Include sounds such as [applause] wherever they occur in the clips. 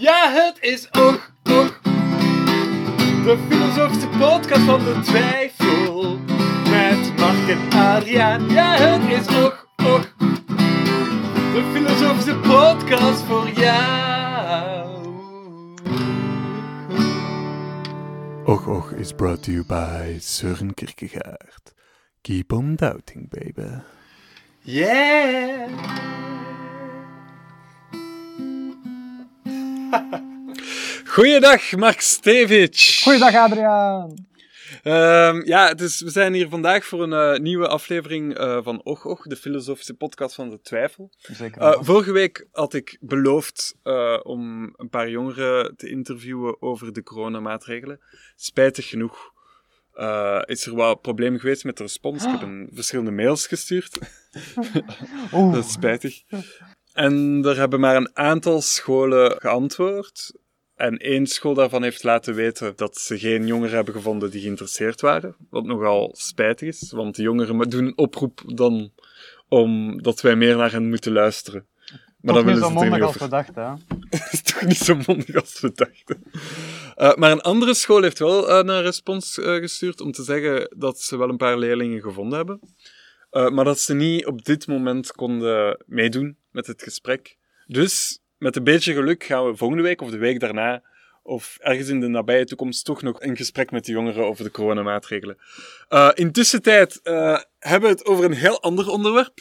Ja, het is Och Och. De filosofische podcast van de twijfel. Met Mark en Adriaan. Ja, het is Och Och. De filosofische podcast voor jou. Och Och is brought to you by Søren Kierkegaard. Keep on doubting, baby. Yeah! [laughs] Goeiedag, Mark Stevic. Goeiedag Adriaan. Ehm, ja, dus we zijn hier vandaag voor een eh, nieuwe aflevering eh, van Och Och, de filosofische podcast van de twijfel. Zeker. Eh, vorige week had ik beloofd om een paar jongeren te interviewen over de coronamaatregelen. Spijtig genoeg is er wel een probleem geweest met de respons. Ik heb [gasps] een, verschillende mails gestuurd. [laughs] Dat is spijtig. En er hebben maar een aantal scholen geantwoord. En één school daarvan heeft laten weten dat ze geen jongeren hebben gevonden die geïnteresseerd waren. Wat nogal spijtig is, want de jongeren doen een oproep dan om dat wij meer naar hen moeten luisteren. Maar Toch dan niet zo mondig als we dachten. Hè? [laughs] Dat is toch niet zo mondig als we dachten. Eh, maar een andere school heeft wel eh, een respons eh, gestuurd om te zeggen dat ze wel een paar leerlingen gevonden hebben. Maar dat ze niet op dit moment konden meedoen met het gesprek. Dus met een beetje geluk gaan we volgende week of de week daarna of ergens in de nabije toekomst toch nog een gesprek met de jongeren over de coronamaatregelen. Eh intussen tijd eh, hebben we het over een heel ander onderwerp.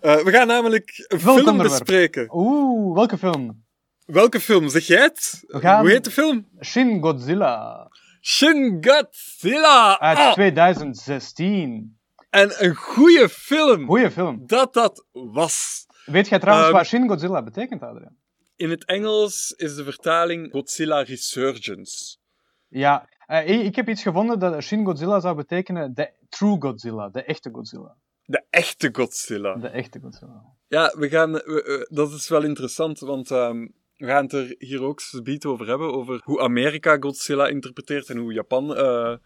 Eh, we gaan namelijk een Welk film onderwerp? bespreken. Oeh, welke film? Welke film? Zeg jij het? Gaan- Hoe heet de film? Shin Godzilla Shin Godzilla! uit Ah, 2016. en een goede film! Goeie film. Dat dat was. Weet jij trouwens Ehm, wat Shin Godzilla betekent, Adriaan? In het Engels is de vertaling Godzilla Resurgence. Ja, eh, ik- heb iets gevonden dat Shin Godzilla zou betekenen de true Godzilla, de echte Godzilla. De echte Godzilla. De echte Godzilla. Ja, we gaan, we- we- dat is wel interessant, want ehm, we gaan het er hier ook zometeen over hebben, over hoe Amerika Godzilla interpreteert en hoe Japan eh,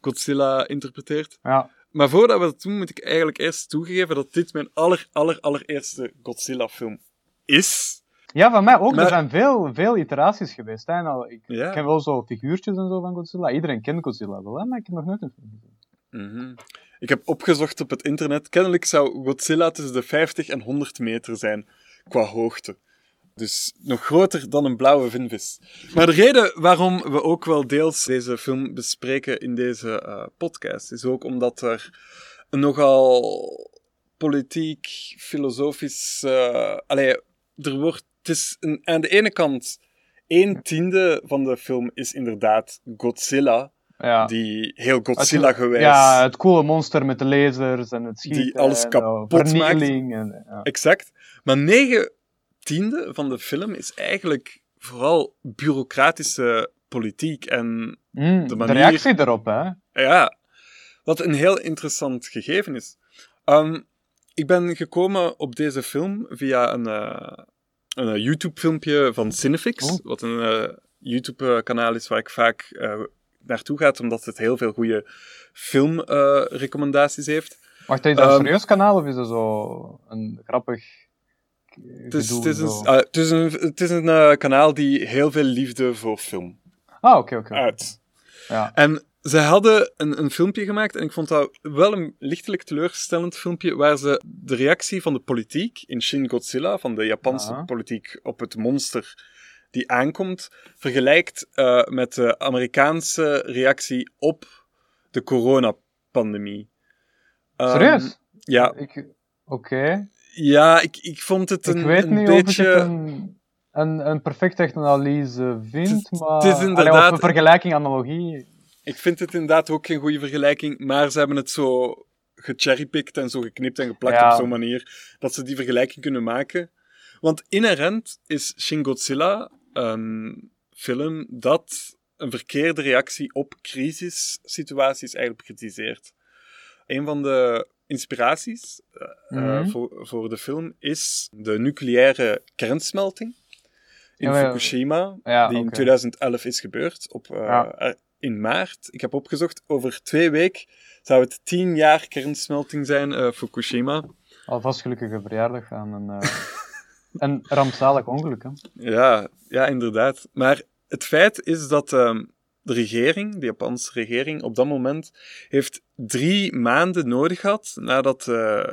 Godzilla interpreteert. Ja, Maar voordat we dat doen, moet ik eigenlijk eerst toegeven dat dit mijn aller, aller, allereerste Godzilla-film is. ja van mij ook. Maar- Er zijn veel, veel iteraties geweest. Hè. Nou, ik Ja. ken wel zo figuurtjes en zo van Godzilla. Iedereen kent Godzilla wel, hè, maar ik heb nog nooit een film gezien. Mhm. Ik heb opgezocht op het internet. Kennelijk zou Godzilla tussen de 50 en 100 meter zijn qua hoogte. Dus nog groter dan een blauwe vinvis. Maar de reden waarom we ook wel deels deze film bespreken in deze eh, podcast is ook omdat er een nogal politiek, filosofisch. eh allee, er wordt. Het is een, aan de ene kant. Een tiende van de film is inderdaad Godzilla, Ja. die heel Godzilla-gewijs. Ja, het coole monster met de lasers en het schieten. Die alles en, kapot uh, vernieling En, ja. Exact. Maar negen tiende van de film is eigenlijk vooral bureaucratische politiek. En Mm, de de, manier- reactie erop, hè. ja, wat een heel interessant gegeven is. Ehm, ik ben gekomen op deze film via een, eh, een eh, YouTube-filmpje van Cinefix. Oh. Wat een eh, YouTube-kanaal is waar ik vaak naartoe ga, omdat het heel veel goede filmrecommendaties heeft. Wacht, is dat een Ehm, serieus kanaal of is dat zo een grappig Het is, het is een, ah, het is een, het is een eh, kanaal die heel veel liefde voor film Ah, oké, oké. uit. Ja. En ze hadden een, een filmpje gemaakt en ik vond dat wel een lichtelijk teleurstellend filmpje waar ze de reactie van de politiek in Shin Godzilla, van de Japanse politiek op het monster die aankomt, vergelijkt eh, met de Amerikaanse reactie op de coronapandemie. Ehm, Serieus? Ja, Ik- Oké. Ja ik, ik vond het een, Ik weet een beetje... ik een, een, perfecte analyse vind, Het- maar... het is inderdaad- een vergelijking, analogie. Ik vind het inderdaad ook geen goede vergelijking, maar ze hebben het zo gecherrypicked en zo geknipt en geplakt Ja. op zo'n manier dat ze die vergelijking kunnen maken. Want inherent is Shin Godzilla een film dat een verkeerde reactie op crisissituaties eigenlijk bekritiseert. Een van de inspiraties eh, Mhm. voor, voor de film is de nucleaire kernsmelting in Ja, ja. Fukushima, Ja, die in oké. 2011 is gebeurd, op, eh, in maart. Ik heb opgezocht, over twee weken zou het tien jaar kernsmelting zijn, eh, Fukushima. Alvast gelukkige verjaardag aan een... [laughs] Een rampzalig ongeluk, hè? Ja, ja, inderdaad. Maar het feit is dat ehm, de regering, de Japanse regering, op dat moment heeft drie maanden nodig gehad nadat, uh,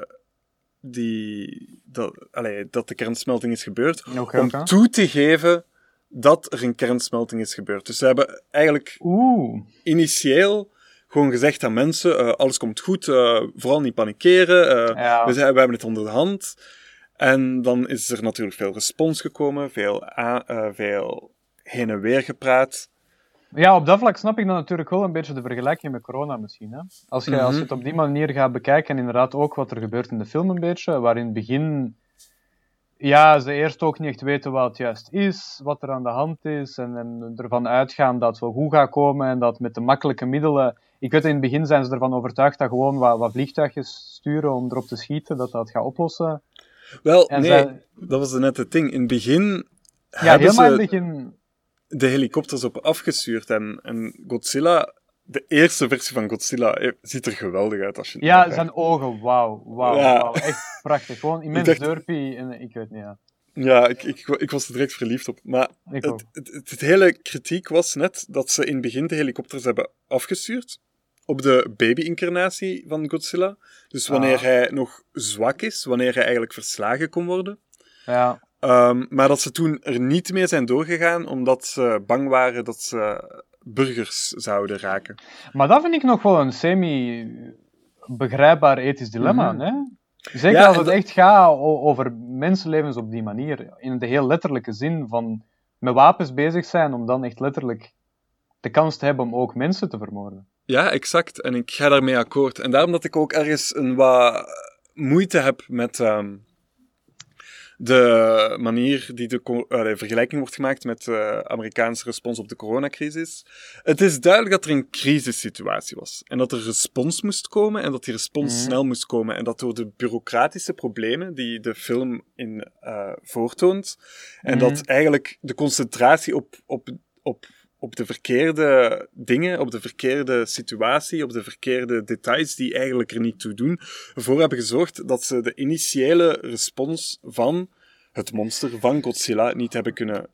die, dat, allee, dat de kernsmelting is gebeurd, okay, om okay. toe te geven dat er een kernsmelting is gebeurd. Dus ze hebben eigenlijk Oeh. initieel gewoon gezegd aan mensen, uh, alles komt goed, uh, vooral niet panikeren, uh, Ja. we, zijn, we hebben het onder de hand. En dan is er natuurlijk veel respons gekomen, veel, veel heen en weer gepraat. Ja, op dat vlak snap ik dan natuurlijk wel een beetje de vergelijking met corona misschien. Hè? Als, je, als je Mhm. het op die manier gaat bekijken, en inderdaad ook wat er gebeurt in de film een beetje, waar in het begin ja, ze eerst ook niet echt weten wat het juist is, wat er aan de hand is, en, en ervan uitgaan dat het wel goed gaat komen en dat met de makkelijke middelen... Ik weet, in het begin zijn ze ervan overtuigd dat gewoon wat, wat vliegtuigjes sturen om erop te schieten, dat dat gaat oplossen. Wel, En nee, zij- dat was net het ding. In het begin Ja, helemaal in ze het begin... de helikopters op afgestuurd. En, en Godzilla, de eerste versie van Godzilla, eh, ziet er geweldig uit als je Ja, zijn ogen, wauw, wauw, Ja. wauw. Echt prachtig. Gewoon [laughs] immens dacht- derpy en ik weet niet, ja. Ja, ik, ik, ik was er direct verliefd op. Maar het, het, het, het hele kritiek was net dat ze in het begin de helikopters hebben afgestuurd op de baby-incarnatie van Godzilla. Dus wanneer Ah. hij nog zwak is, wanneer hij eigenlijk verslagen kon worden. Ja. Ehm, maar dat ze toen er niet mee zijn doorgegaan, omdat ze bang waren dat ze burgers zouden raken. Maar dat vind ik nog wel een semi-begrijpbaar ethisch dilemma. Mhm. hè? Zeker Ja, als het dat- echt gaat over mensenlevens op die manier. In de heel letterlijke zin van met wapens bezig zijn om dan echt letterlijk de kans te hebben om ook mensen te vermoorden. Ja, exact. En ik ga daarmee akkoord. En daarom dat ik ook ergens een wat moeite heb met ehm, de manier die de, eh, vergelijking wordt gemaakt met de Amerikaanse respons op de coronacrisis. Het is duidelijk dat er een crisissituatie was. En dat er respons moest komen en dat die respons Mhm. snel moest komen. En dat door de bureaucratische problemen die de film in eh, voortoont, en Mhm. dat eigenlijk de concentratie op, op, op, op de verkeerde dingen, op de verkeerde situatie, op de verkeerde details die eigenlijk er niet toe doen, ervoor hebben gezorgd dat ze de initiële respons van het monster van Godzilla niet hebben kunnen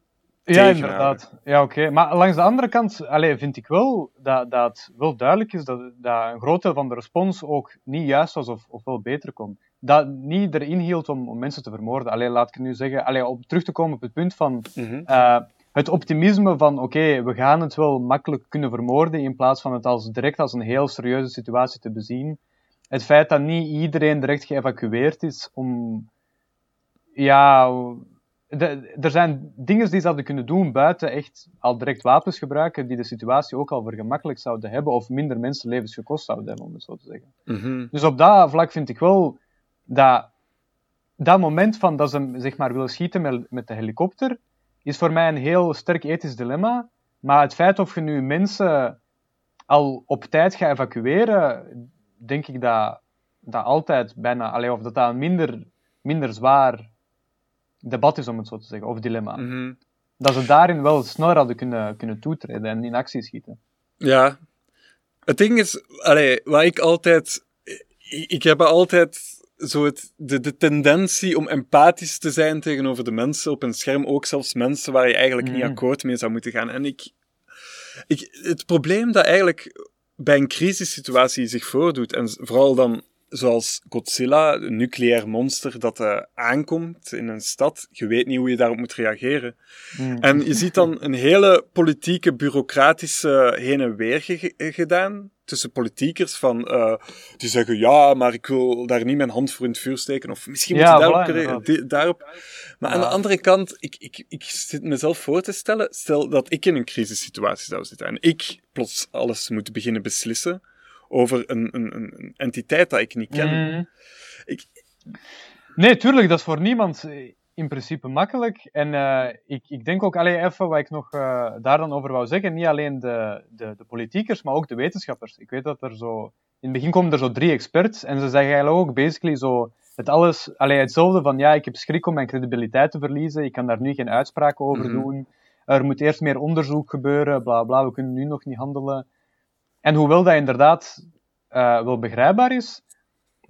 Ja, inderdaad. Ja, oké. Maar langs de andere kant allee, vind ik wel dat, dat het wel duidelijk is dat, dat een groot deel van de respons ook niet juist was of, of wel beter kon. Dat niet erin hield om, om mensen te vermoorden. Allee, laat ik nu zeggen, allee, om terug te komen op het punt van Mhm. eh, het optimisme van oké, we gaan het wel makkelijk kunnen vermoorden in plaats van het als, direct als een heel serieuze situatie te bezien. Het feit dat niet iedereen direct geëvacueerd is om... Ja, de- er zijn dingen die ze hadden kunnen doen buiten echt al direct wapens gebruiken die de situatie ook al vergemakkelijkt zouden hebben of minder mensenlevens gekost zouden hebben, om het zo te zeggen. Mhm. Dus op dat vlak vind ik wel dat dat moment van dat ze zeg maar willen schieten met, met de helikopter is voor mij een heel sterk ethisch dilemma. Maar het feit of je nu mensen al op tijd gaat evacueren, denk ik dat dat altijd bijna, of dat dat een minder, minder zwaar debat is, om het zo te zeggen, of dilemma. Mhm. Dat ze daarin wel sneller hadden kunnen, kunnen toetreden en in actie schieten. Ja. Het ding is, allee, wat ik altijd... Ik, ik heb altijd zo het, de, de tendentie om empathisch te zijn tegenover de mensen op een scherm, ook zelfs mensen waar je eigenlijk niet Mhm. akkoord mee zou moeten gaan. En ik, ik, het probleem dat eigenlijk bij een crisissituatie zich voordoet, en vooral dan zoals Godzilla, een nucleair monster dat eh, aankomt in een stad, je weet niet hoe je daarop moet reageren. Mm. En je ziet dan een hele politieke, bureaucratische heen en weer ge- gedaan tussen politiekers van, eh, die zeggen, ja, maar ik wil daar niet mijn hand voor in het vuur steken, of misschien moet Ja, je daarop, di- daarop. Maar aan de andere kant, ik, ik, ik zit mezelf voor te stellen, stel dat ik in een crisissituatie zou zitten en ik plots alles moet beginnen beslissen over een, een, een entiteit dat ik niet ken. Mhm. Ik- Nee, tuurlijk, dat is voor niemand eh, in principe makkelijk. En eh, ik, ik denk ook, alleen even wat ik nog eh, daar dan over wou zeggen, niet alleen de, de, de politiekers, maar ook de wetenschappers. Ik weet dat er zo, in het begin komen er zo drie experts en ze zeggen eigenlijk ook basically zo, het alles, allee, hetzelfde van, ja, ik heb schrik om mijn credibiliteit te verliezen, ik kan daar nu geen uitspraken over Mhm. doen, er moet eerst meer onderzoek gebeuren, bla bla, we kunnen nu nog niet handelen. En hoewel dat inderdaad eh, wel begrijpbaar is,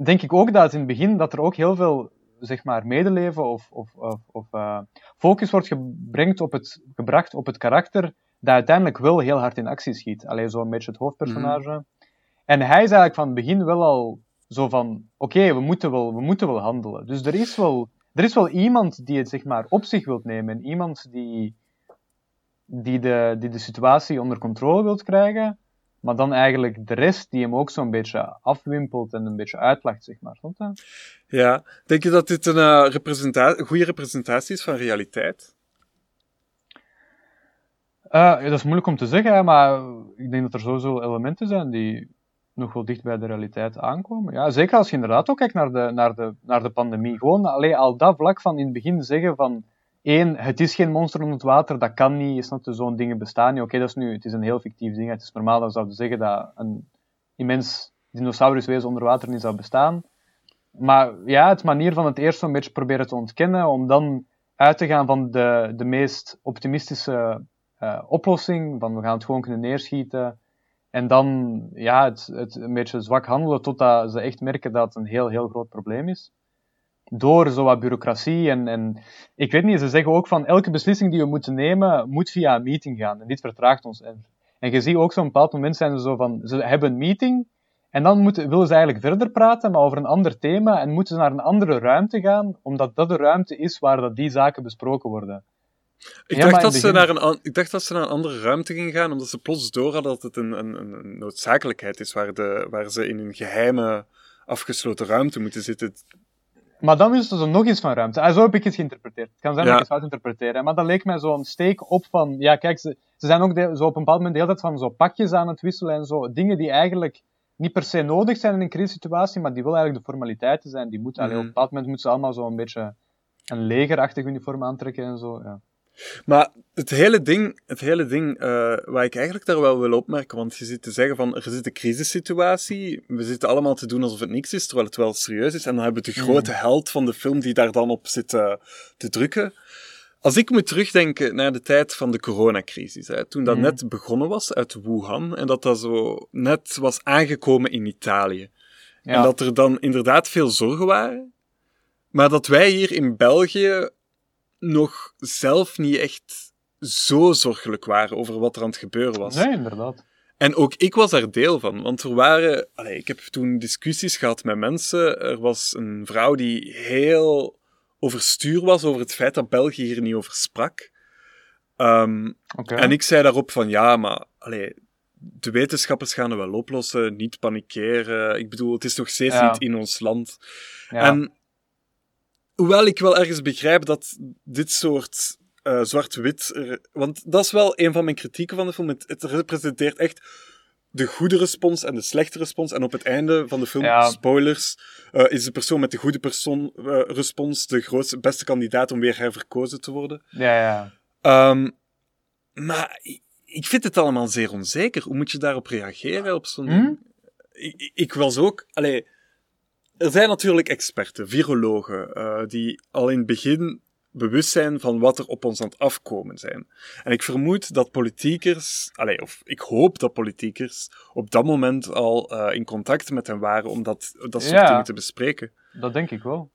denk ik ook dat in het begin dat er ook heel veel zeg maar, medeleven of, of, of, of uh, focus wordt gebracht op, het, gebracht op het karakter dat uiteindelijk wel heel hard in actie schiet. Alleen zo'n beetje het hoofdpersonage. Mhm. En hij is eigenlijk van het begin wel al zo van, oké, we, moeten wel, we moeten wel handelen. Dus er is wel, er is wel iemand die het zeg maar op zich wilt nemen. En iemand die, die, de, die de situatie onder controle wilt krijgen. Maar dan eigenlijk de rest die hem ook zo'n beetje afwimpelt en een beetje uitlacht, zeg maar. Snap Ja. Denk je dat dit een uh, representa goede representatie is van realiteit? Uh, dat is moeilijk om te zeggen, maar ik denk dat er sowieso elementen zijn die nog wel dicht bij de realiteit aankomen. Ja, zeker als je inderdaad ook kijkt naar de, naar de, naar de pandemie. Gewoon alleen al dat vlak van in het begin zeggen van één, het is geen monster onder het water, dat kan niet, je snapt, zo'n dingen bestaan niet. Oké, dat is nu, het is een heel fictief ding. Het is normaal dat zouden zeggen dat een immens dinosauruswezen onder water niet zou bestaan. Maar ja, het manier van het eerst zo'n beetje proberen te ontkennen, om dan uit te gaan van de, de meest optimistische uh, oplossing, van we gaan het gewoon kunnen neerschieten. En dan ja, het, het een beetje zwak handelen totdat ze echt merken dat het een heel, heel groot probleem is door zo wat bureaucratie. En, en ik weet niet, ze zeggen ook van elke beslissing die we moeten nemen, moet via een meeting gaan. En dit vertraagt ons. En, en je ziet ook zo'n bepaald moment zijn ze zo van, ze hebben een meeting. En dan moeten, willen ze eigenlijk verder praten, maar over een ander thema. En moeten ze naar een andere ruimte gaan, omdat dat de ruimte is waar dat die zaken besproken worden. Ik, dacht dat ze naar een, ik dacht dat ze naar een andere ruimte gingen gaan, omdat ze plots door hadden dat het een, een, een noodzakelijkheid is, waar, de, waar ze in een geheime, afgesloten ruimte moeten zitten. Maar dan is er zo nog iets van ruimte. Ah, zo heb ik het geïnterpreteerd. Het kan zijn dat ik het fout interpreteren. Maar dan leek mij zo'n steek op van... Ja, kijk, ze, ze zijn ook zo op een bepaald moment de hele tijd van zo pakjes aan het wisselen en zo. Dingen die eigenlijk niet per se nodig zijn in een crisissituatie, maar die wel eigenlijk de formaliteiten zijn. Die moeten, mm op een bepaald moment moeten ze allemaal zo een beetje een legerachtig uniform aantrekken en zo. Ja. Maar het hele ding, het hele ding uh, waar ik eigenlijk daar wel wil opmerken, want je zit te zeggen van er zit een crisissituatie, we zitten allemaal te doen alsof het niks is, terwijl het wel serieus is, en dan hebben we de mm. grote held van de film die daar dan op zit uh, te drukken. Als ik moet terugdenken naar de tijd van de coronacrisis, hè, toen dat mm. net begonnen was uit Wuhan, en dat dat zo net was aangekomen in Italië. Ja. En dat er dan inderdaad veel zorgen waren, maar dat wij hier in België nog zelf niet echt zo zorgelijk waren over wat er aan het gebeuren was. Nee, inderdaad. En ook ik was daar deel van, want er waren... Allez, ik heb toen discussies gehad met mensen. Er was een vrouw die heel overstuur was over het feit dat België hier niet over sprak. Um, En ik zei daarop van, ja, maar... Allez, de wetenschappers gaan het wel oplossen, niet panikeren. Ik bedoel, het is nog steeds niet in ons land. Ja. En hoewel ik wel ergens begrijp dat dit soort uh, zwart-wit. Want dat is wel een van mijn kritieken van de film. Het, representeert echt de goede respons en de slechte respons. En op het einde van de film, spoilers, uh, is de persoon met de goede persoon, uh, respons de grootste, beste kandidaat om weer herverkozen te worden. Ja, ja. Um, maar ik vind het allemaal zeer onzeker. Hoe moet je daarop reageren? Op zo'n. Hm? Ik, ik was ook. Allee, er zijn natuurlijk experten, virologen, uh, die al in het begin bewust zijn van wat er op ons aan het afkomen zijn. En ik vermoed dat politiekers, of ik hoop dat politiekers op dat moment al uh, in contact met hen waren om dat, dat soort dingen te bespreken. Dat denk ik wel.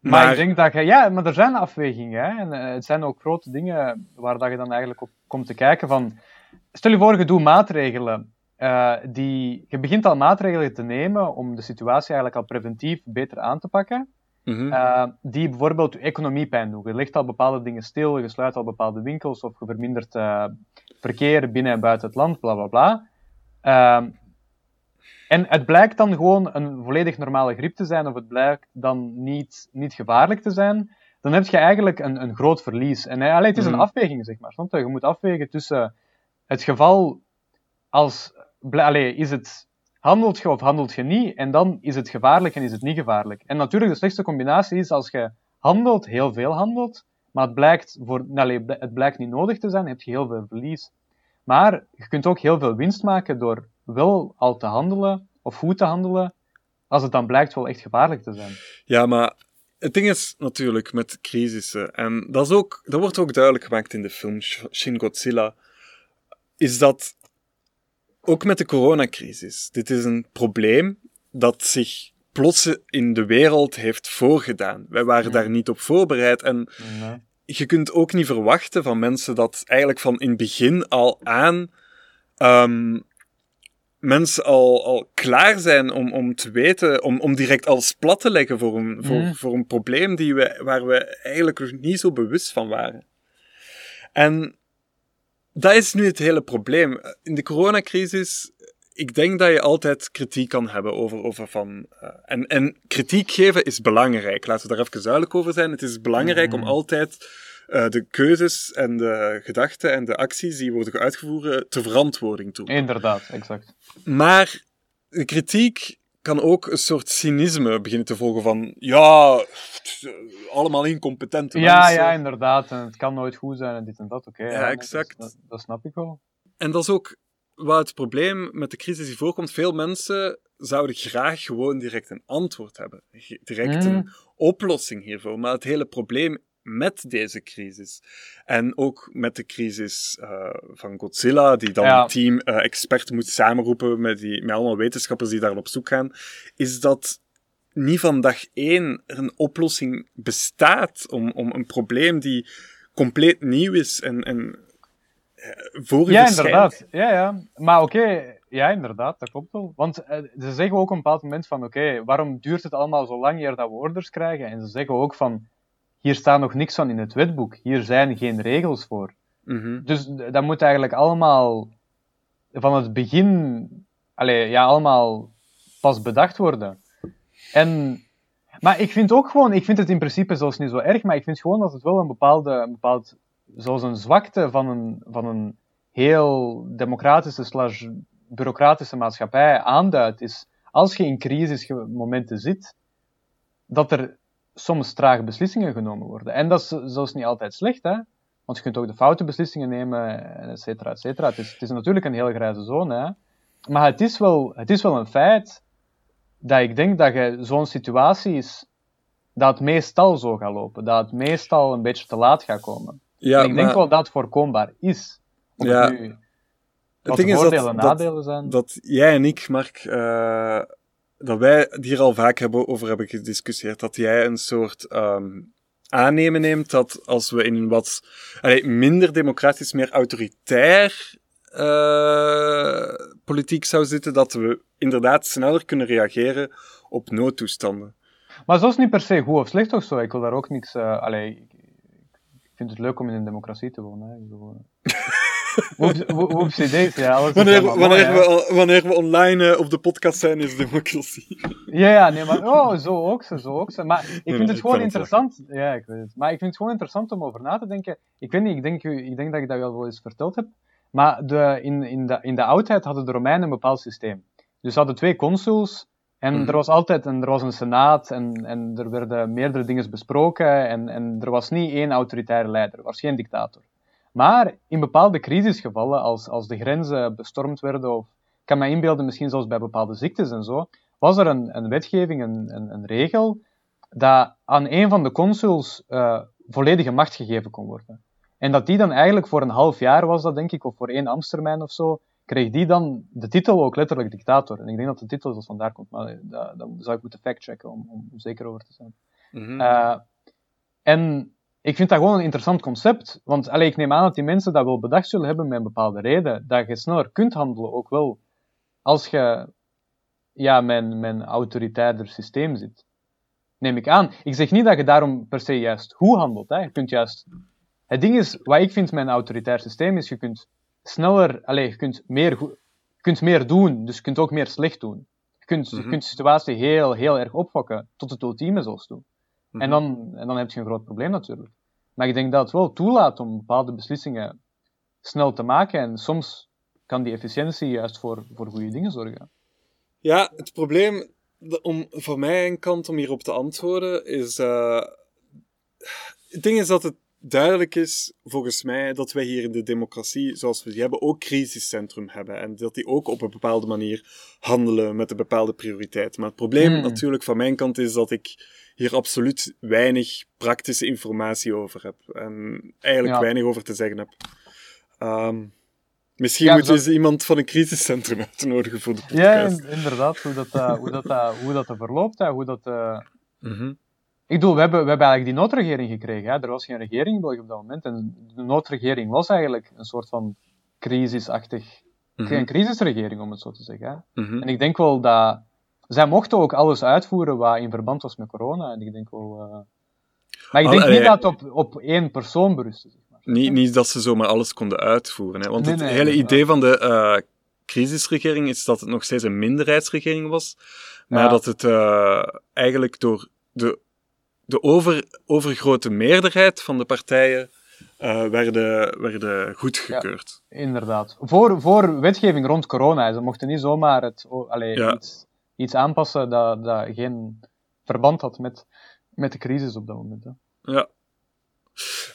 Maar, maar, ik denk dat je, ja, maar er zijn afwegingen. Hè? En uh, het zijn ook grote dingen waar dat je dan eigenlijk op komt te kijken van. Stel je voor, je doet maatregelen uh, die, je begint al maatregelen te nemen om de situatie eigenlijk al preventief beter aan te pakken. Mm uh, die bijvoorbeeld je economie pijn doen. Je legt al bepaalde dingen stil, je sluit al bepaalde winkels of je vermindert uh, verkeer binnen en buiten het land, bla bla bla. Ehm, en het blijkt dan gewoon een volledig normale griep te zijn, of het blijkt dan niet, niet gevaarlijk te zijn, dan heb je eigenlijk een, een groot verlies. En allee, het is een mhm. afweging, zeg maar. Je moet afwegen tussen het geval als allee, is het, handelt je of handelt je niet? En dan is het gevaarlijk en is het niet gevaarlijk. En natuurlijk, de slechtste combinatie is als je handelt, heel veel handelt, maar het blijkt, voor, het blijkt niet nodig te zijn, heb je heel veel verlies. Maar je kunt ook heel veel winst maken door wel al te handelen, of goed te handelen, als het dan blijkt wel echt gevaarlijk te zijn. Ja, maar het ding is natuurlijk met crisissen, en dat, is ook, dat wordt ook duidelijk gemaakt in de film Shin Godzilla, is dat ook met de coronacrisis. Dit is een probleem dat zich plots in de wereld heeft voorgedaan. Wij waren daar niet op voorbereid en je kunt ook niet verwachten van mensen dat eigenlijk van in het begin al aan ehm, mensen al, al klaar zijn om, om te weten, om, om direct alles plat te leggen voor een, voor, Mhm. voor een probleem die we, waar we eigenlijk nog niet zo bewust van waren. En dat is nu het hele probleem. In de coronacrisis, ik denk dat je altijd kritiek kan hebben over, over van... eh, en, en kritiek geven is belangrijk. Laten we daar even duidelijk over zijn. Het is belangrijk om Mhm. altijd eh, de keuzes en de gedachten en de acties die worden uitgevoerd ter verantwoording toe. Inderdaad, exact. Maar de kritiek kan ook een soort cynisme beginnen te volgen van... Ja, allemaal incompetente Ja, mensen. ja, inderdaad. En het kan nooit goed zijn en dit en dat. Oké. Ja, exact. Dat, snap ik wel. En dat is ook wat het probleem met de crisis die voorkomt. Veel mensen zouden graag gewoon direct een antwoord hebben. Direct Mm. een oplossing hiervoor. Maar het hele probleem met deze crisis, en ook met de crisis eh, van Godzilla, die dan Ja. een team eh experten moet samenroepen met, die, met allemaal wetenschappers die daar op zoek gaan, is dat niet van dag één er een oplossing bestaat om, om een probleem die compleet nieuw is en, en eh, voor Ja, inderdaad. Ja, ja. Maar oké, ja, inderdaad, dat klopt wel. Want eh, ze zeggen ook op een bepaald moment van, oké, waarom duurt het allemaal zo lang eer dat we orders krijgen? En ze zeggen ook van, hier staat nog niks van in het wetboek. Hier zijn geen regels voor. Mhm. Dus dat moet eigenlijk allemaal van het begin, ja, allemaal pas bedacht worden. En, maar ik vind ook gewoon, ik vind het in principe zelfs niet zo erg, maar ik vind gewoon dat het wel een bepaalde, een bepaald, zoals een zwakte van een, van een heel democratische slash bureaucratische maatschappij aanduidt, is als je in crisismomenten zit, dat er soms traag beslissingen genomen worden. En dat is zelfs niet altijd slecht, hè. Want je kunt ook de foute beslissingen nemen, et cetera, et cetera. Het is, het is natuurlijk een heel grijze zone, hè. Maar het is wel, het is wel een feit dat ik denk dat je zo'n situatie is, dat het meestal zo gaat lopen. Dat het meestal een beetje te laat gaat komen. Ja, en ik denk wel dat het voorkombaar is. Of Ja. nu, het ding voordelen en nadelen zijn. dat jij en ik, Mark, eh, dat wij het hier al vaak hebben, over hebben gediscussieerd, dat jij een soort ehm, aannemen neemt dat als we in een wat minder democratisch, meer autoritair eh, politiek zou zitten, dat we inderdaad sneller kunnen reageren op noodtoestanden. Maar zo is niet per se goed of slecht of zo. Ik wil daar ook niks. eh allee, ik, ik vind het leuk om in een democratie te wonen. Hè. Ja, alles Wanneer, mooi, wanneer, we, wanneer we online eh, op de podcast zijn, is democratie. Ja, ja, nee, maar oh, zo ook zo, zo ook zo. Maar ik nee, vind het gewoon het interessant. Ja, ik weet het. Maar ik vind het gewoon interessant om over na te denken. Ik weet niet, ik denk, ik denk dat ik dat wel eens verteld heb. Maar de, in, in, de, in de oudheid hadden de Romeinen een bepaald systeem. Dus ze hadden twee consuls. En Mhm. er was altijd een, er was een senaat en, en er werden meerdere dingen besproken. En, en er was niet één autoritaire leider. Er was geen dictator. Maar in bepaalde crisisgevallen, als, als de grenzen bestormd werden, of ik kan me inbeelden, misschien zelfs bij bepaalde ziektes en zo, was er een, een wetgeving, een, een, een regel, dat aan een van de consuls eh, volledige macht gegeven kon worden. En dat die dan eigenlijk voor een half jaar was dat, denk ik, of voor één ambtstermijn of zo, kreeg die dan de titel ook letterlijk dictator. En ik denk dat de titel zelfs vandaar komt, maar dat, dat zou ik moeten factchecken om, om zeker over te zijn. Mhm. Eh, en ik vind dat gewoon een interessant concept. Want allee, ik neem aan dat die mensen dat wel bedacht zullen hebben met een bepaalde reden. Dat je sneller kunt handelen, ook wel als je ja, mijn, mijn autoritairder systeem zit. Neem ik aan. Ik zeg niet dat je daarom per se juist hoe handelt. Hè. Je kunt juist... Het ding is, wat ik vind met een autoritair systeem, is je kunt sneller... Allez, je kunt meer, je kunt meer doen, dus je kunt ook meer slecht doen. Je kunt, je Mhm. kunt de situatie heel, heel erg opfokken, tot het ultieme zelfs toe. Mhm. En, dan, en dan heb je een groot probleem natuurlijk. Maar ik denk dat het wel toelaat om bepaalde beslissingen snel te maken. En soms kan die efficiëntie juist voor, voor goede dingen zorgen. Ja, het probleem om, van mijn kant om hierop te antwoorden is. eh, het ding is dat het duidelijk is, volgens mij, dat wij hier in de democratie, zoals we die hebben, ook crisiscentrum hebben. En dat die ook op een bepaalde manier handelen met een bepaalde prioriteit. Maar het probleem Hmm. natuurlijk van mijn kant is dat ik hier absoluut weinig praktische informatie over heb. En eigenlijk Ja. weinig over te zeggen heb. Ehm, Misschien Ja, we dat- eens iemand van een crisiscentrum [laughs] uitnodigen voor de Ja, podcast. in- inderdaad, hoe dat, eh, hoe dat, eh, hoe dat er verloopt. hè, hoe dat, eh, Mhm. Ik bedoel, we hebben, we hebben eigenlijk die noodregering gekregen. Hè. Er was geen regering in België op dat moment. En de noodregering was eigenlijk een soort van crisisachtig... Mhm. Een crisisregering, om het zo te zeggen. Hè. Mhm. En ik denk wel dat... Zij mochten ook alles uitvoeren wat in verband was met corona. En ik denk wel... eh, Maar ik denk niet dat het op, op één persoon berustte, zeg maar. Niet, niet dat ze zomaar alles konden uitvoeren. Hè? Want Nee, het nee, hele idee van de eh, crisisregering is dat het nog steeds een minderheidsregering was. Maar Ja. dat het eh, eigenlijk door de, de over, overgrote meerderheid van de partijen eh, werden, werden goedgekeurd. Inderdaad. Voor, voor wetgeving rond corona. Ze mochten niet zomaar het, oh, allee, Ja. iets, iets aanpassen dat, dat geen verband had met, met de crisis op dat moment. Hè. Ja.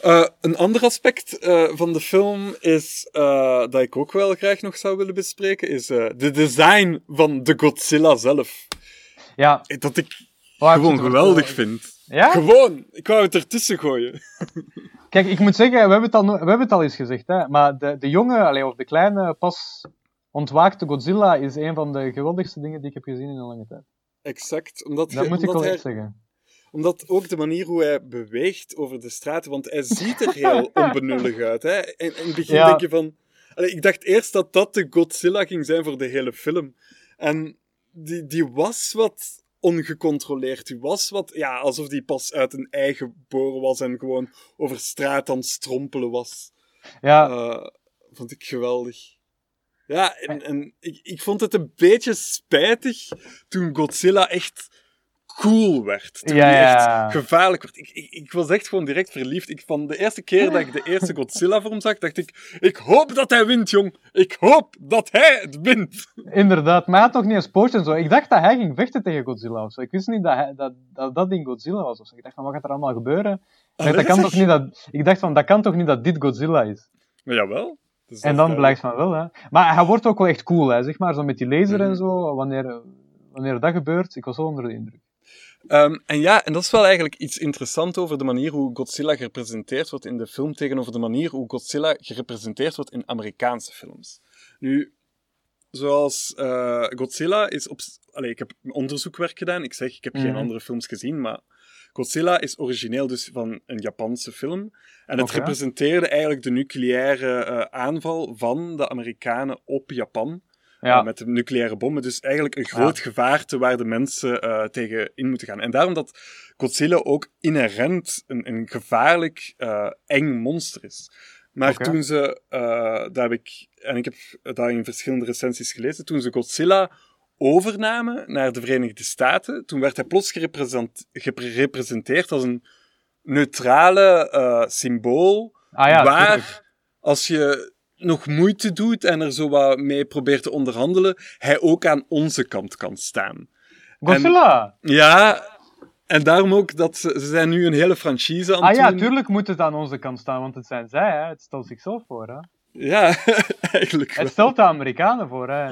Eh, een ander aspect eh, van de film is, dat ik ook wel graag nog zou willen bespreken, is de design van de Godzilla zelf. Ja, Dat ik ik gewoon geweldig vind. Ja? Gewoon! Ik wou het ertussen gooien. Kijk, ik moet zeggen, we hebben het al, we hebben het al eens gezegd, hè, maar de, de jonge, allee, of de kleine, pas ontwaakte Godzilla is een van de geweldigste dingen die ik heb gezien in een lange tijd. Exact. Omdat, Dat moet ik omdat wel hij- echt zeggen. Omdat ook de manier hoe hij beweegt over de straten, want hij ziet er heel [laughs] onbenullig uit. Hè? In, in het begin Ja. denk je van... Allee, ik dacht eerst dat dat de Godzilla ging zijn voor de hele film. En die, die was wat ongecontroleerd. Was wat... Ja, alsof die pas uit een ei geboren was en gewoon over straat aan het strompelen was. Ja, Eh, vond ik geweldig. Ja, en, en ik, ik vond het een beetje spijtig toen Godzilla echt cool werd. Toen Ja, echt gevaarlijk werd. Ik, ik, ik was echt gewoon direct verliefd. Ik, van de eerste keer dat ik de eerste Godzilla vorm zag, dacht ik... Ik hoop dat hij wint, jong. Ik hoop dat hij het wint. inderdaad. Maar hij had nog niet een pootje en zo. Ik dacht dat hij ging vechten tegen Godzilla of zo. Ik wist niet dat hij, dat, dat, dat ding Godzilla was of zo. Ik dacht van, wat gaat er allemaal gebeuren? Ik dacht, Allee, dat kan zeg. toch niet dat, ik dacht van, dat kan toch niet dat dit Godzilla is? Maar jawel. Dus En dan duidelijk. blijkt van wel, hè. Maar hij wordt ook wel echt cool, hè. Zeg maar, zo met die laser Mhm. en zo. Wanneer, wanneer dat gebeurt, ik was wel onder de indruk. Ehm, en ja, en dat is wel eigenlijk iets interessants over de manier hoe Godzilla gerepresenteerd wordt in de film tegenover de manier hoe Godzilla gerepresenteerd wordt in Amerikaanse films. Nu, zoals eh, Godzilla is op... Allee, ik heb onderzoekwerk gedaan. Ik zeg, ik heb geen Mhm. andere films gezien, maar Godzilla is origineel dus van een Japanse film. En het representeerde eigenlijk de nucleaire eh, aanval van de Amerikanen op Japan. Ja, Uh, met de nucleaire bommen. Dus eigenlijk een groot gevaarte waar de mensen uh, tegen in moeten gaan. En daarom dat Godzilla ook inherent een, een gevaarlijk, uh, eng monster is. Maar toen ze, daar heb ik, en ik heb dat in verschillende recensies gelezen, toen ze Godzilla overnamen naar de Verenigde Staten, toen werd hij plots gerepresent, gerepresenteerd als een neutrale uh, symbool, ah, ja waar als je nog moeite doet en er zo wat mee probeert te onderhandelen, hij ook aan onze kant kan staan. Godzilla! En, ja, en daarom ook dat ze, ze zijn nu een hele franchise aan Ah het ja, doen. tuurlijk moet het aan onze kant staan, want het zijn zij, hè. Het stelt zichzelf voor, hè. Ja, [laughs] eigenlijk wel. Het stelt de Amerikanen voor, hè.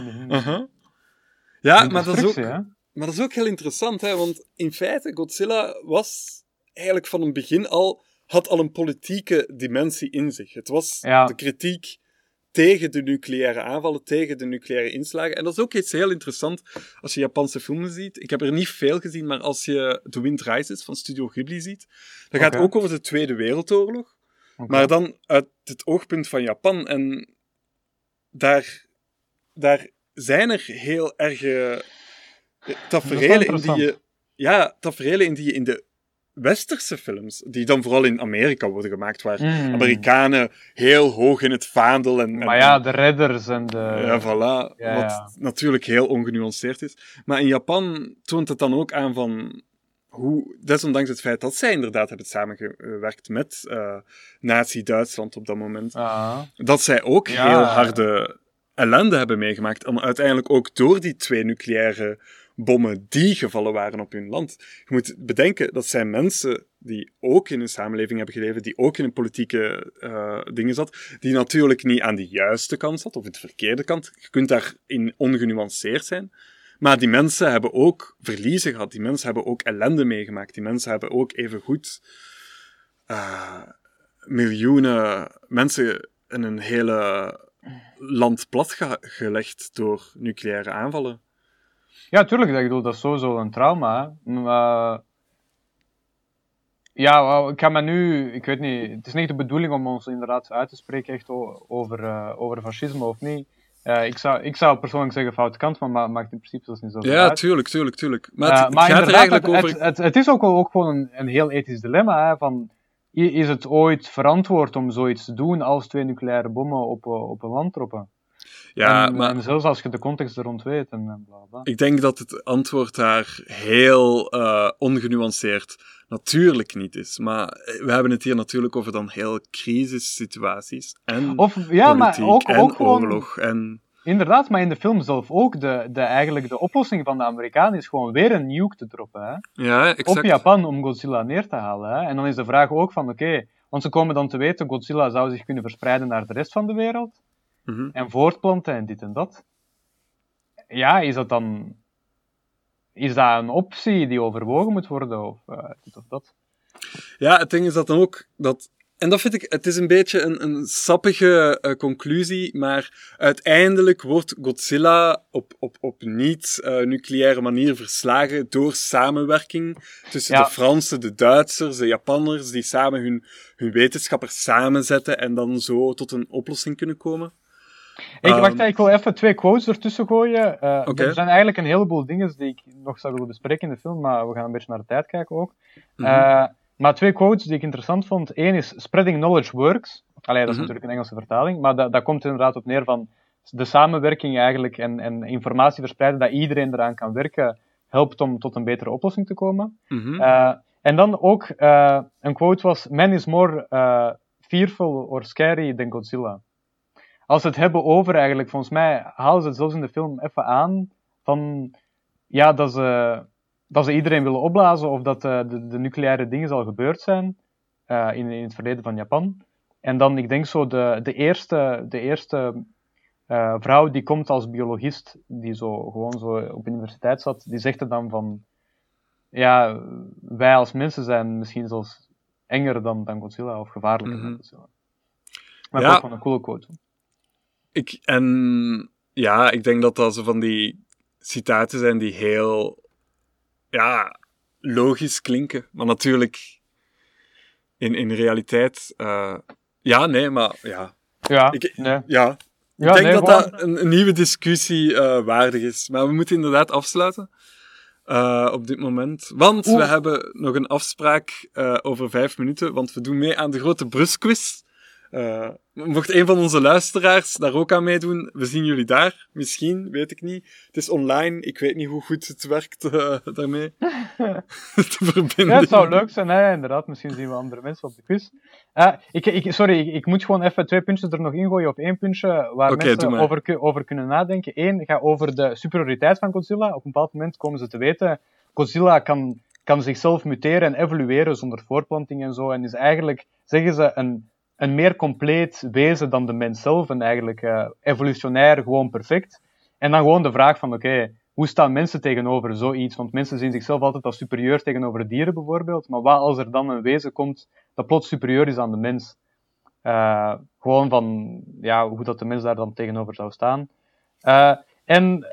Ja, maar dat, is ook, hè. maar dat is ook heel interessant, hè, want in feite, Godzilla was eigenlijk van het begin al, had al een politieke dimensie in zich. Het was Ja. de kritiek tegen de nucleaire aanvallen, tegen de nucleaire inslagen. En dat is ook iets heel interessant als je Japanse films ziet. Ik heb er niet veel gezien, maar als je The Wind Rises van Studio Ghibli ziet, dat gaat Oké. ook over de Tweede Wereldoorlog, maar dan uit het oogpunt van Japan. En daar, daar zijn er heel erge tafereelen in die je... Ja, tafereelen in die je in de westerse films, die dan vooral in Amerika worden gemaakt, waar Mm. Amerikanen heel hoog in het vaandel en... Maar ja, de redders en de... ja, voilà. ja, wat ja. natuurlijk heel ongenuanceerd is. Maar in Japan toont het dan ook aan van hoe, desondanks het feit dat zij inderdaad hebben samengewerkt met eh Nazi-Duitsland op dat moment, dat zij ook Ja. heel harde ellende hebben meegemaakt. En uiteindelijk ook door die twee nucleaire bommen die gevallen waren op hun land. Je moet bedenken, dat zijn mensen die ook in een samenleving hebben geleefd, die ook in een politieke eh, dingen zat, die natuurlijk niet aan de juiste kant zat, of in de verkeerde kant. Je kunt daarin ongenuanceerd zijn. Maar die mensen hebben ook verliezen gehad. Die mensen hebben ook ellende meegemaakt. Die mensen hebben ook even goed miljoenen mensen in een hele land platgelegd door nucleaire aanvallen. Ja, tuurlijk. Ik bedoel, dat is sowieso een trauma. Maar... Ja, ik ga me nu... Ik weet niet... Het is niet de bedoeling om ons inderdaad uit te spreken echt over, uh, over fascisme of niet. Uh, ik, zou, ik zou persoonlijk zeggen foute kant, maar maakt in principe zelfs niet zo Ja, uit. tuurlijk, tuurlijk, tuurlijk. Maar het, uh, maar gaat er eigenlijk het, over... Het, het, het, is ook, wel, ook gewoon een, een heel ethisch dilemma. Hè, van, is het ooit verantwoord om zoiets te doen als twee nucleaire bommen op, op een land droppen? Ja, en, maar... en zelfs als je de context er rond weet en, bla bla. Ik denk dat het antwoord daar heel uh, ongenuanceerd natuurlijk niet is. Maar we hebben het hier natuurlijk over dan heel crisissituaties. En of, ja, maar ook, en ook gewoon, oorlog. En... Inderdaad, maar in de film zelf ook. De, de, eigenlijk de oplossing van de Amerikanen is gewoon weer een nuke te droppen. Hè? Ja, exact. Op Japan om Godzilla neer te halen. Hè? En dan is de vraag ook van, oké, okay, want ze komen dan te weten, Godzilla zou zich kunnen verspreiden naar de rest van de wereld. Mm -hmm. En voortplanten en dit en dat. Ja, is dat dan... Is dat een optie die overwogen moet worden, of uh, dit of dat? Ja, het ding is dat dan ook, dat en dat vind ik, het is een beetje een, een sappige uh, conclusie, maar uiteindelijk wordt Godzilla op, op, op niet-nucleaire manier verslagen door samenwerking tussen Ja. de Fransen, de Duitsers, de Japanners, die samen hun, hun wetenschappers samenzetten en dan zo tot een oplossing kunnen komen. Ik, Ehm, wacht, ik wil even twee quotes ertussen gooien. Eh. Er zijn eigenlijk een heleboel dingen die ik nog zou willen bespreken in de film, maar we gaan een beetje naar de tijd kijken ook. Mhm. Eh, maar twee quotes die ik interessant vond. Eén is, spreading knowledge works. Allee, dat is Mhm. natuurlijk een Engelse vertaling, maar dat, dat komt inderdaad op neer van de samenwerking eigenlijk en, en informatie verspreiden, dat iedereen eraan kan werken, helpt om tot een betere oplossing te komen. Mhm. Eh, en dan ook, een quote was, man is more fearful or scary than Godzilla. Als ze het hebben over eigenlijk, volgens mij halen ze het zelfs in de film even aan, van, ja, dat ze, dat ze iedereen willen opblazen, of dat eh, de, de nucleaire dingen al gebeurd zijn, eh, in, in het verleden van Japan. En dan, ik denk zo, de, de eerste, de eerste eh, vrouw die komt als biologist, die zo gewoon zo op de universiteit zat, die zegt er dan van, ja, wij als mensen zijn misschien zelfs enger dan, dan Godzilla, of gevaarlijker Mhm. dan Godzilla. Maar Ja. ook van een coole quote. Ik, en ja, ik denk dat dat zo van die citaten zijn die heel ja, logisch klinken. Maar natuurlijk, in, in realiteit, eh, ja, nee, maar ja. Ja, Ik- nee. ja. Ik Ja, denk nee, dat gewoon- dat een, een nieuwe discussie eh, waardig is. Maar we moeten inderdaad afsluiten. eh, op dit moment. Want we hebben nog een afspraak over vijf minuten. Want we doen mee aan de grote Brusquiz. Eh mocht een van onze luisteraars daar ook aan meedoen, we zien jullie daar. Misschien, weet ik niet. Het is online. Ik weet niet hoe goed het werkt eh, daarmee. [laughs] [laughs] Te verbinden. Ja, het zou leuk zijn, hè, inderdaad. Misschien zien we andere mensen op de quiz. Eh, ik, ik, sorry, ik, ik moet gewoon even twee puntjes er nog ingooien, of één puntje waar mensen over, over kunnen nadenken. Eén gaat over de superioriteit van Godzilla. Op een bepaald moment komen ze te weten, Godzilla kan, kan zichzelf muteren en evolueren zonder voortplanting en zo. En is eigenlijk, zeggen ze, een, een meer compleet wezen dan de mens zelf. En eigenlijk eh, evolutionair gewoon perfect. En dan gewoon de vraag van, oké, hoe staan mensen tegenover zoiets? Want mensen zien zichzelf altijd als superieur tegenover dieren bijvoorbeeld. Maar wat als er dan een wezen komt dat plots superieur is aan de mens? Eh, gewoon van ja, hoe dat de mens daar dan tegenover zou staan. Eh, en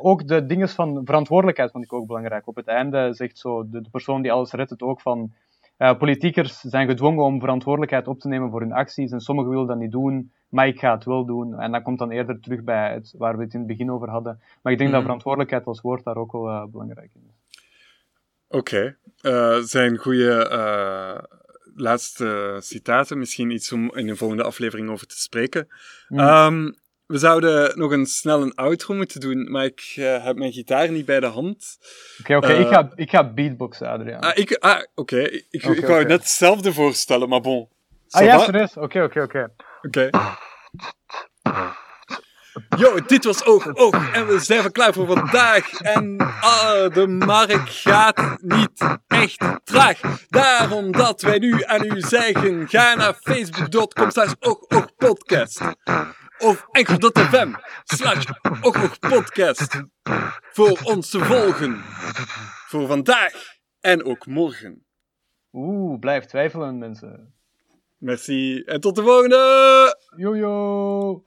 ook de dingen van verantwoordelijkheid vond ik ook belangrijk. Op het einde zegt zo de, de persoon die alles redt het ook van. Eh, politiekers zijn gedwongen om verantwoordelijkheid op te nemen voor hun acties en sommigen willen dat niet doen, maar ik ga het wel doen. En dat komt dan eerder terug bij het, waar we het in het begin over hadden. Maar ik denk dat Mhm. verantwoordelijkheid als woord daar ook wel eh, belangrijk in is. Oké. Eh, zijn goede laatste citaten. Misschien iets om in de volgende aflevering over te spreken. Mm. Ehm, we zouden nog een snel een outro moeten doen, maar ik eh, heb mijn gitaar niet bij de hand. Oké, oké, eh, ik, ga, ik ga beatboxen, Adriaan. Ah, ik, ah oké. Ik, ik, ik wou net hetzelfde voorstellen, maar bon. ah ja, serieus? Oké, oké, oké. Oké. Yo, dit was Oog Oog en we zijn klaar voor vandaag. En ah, de markt gaat niet echt traag. Daarom dat wij nu aan u zeggen, ga naar facebook.com slash oogoogpodcast. Of enkel.fm slash oogoogpodcast. Voor ons te volgen. Voor vandaag en ook morgen. Oeh, blijf twijfelen, mensen. Merci en tot de volgende! Yo, yo.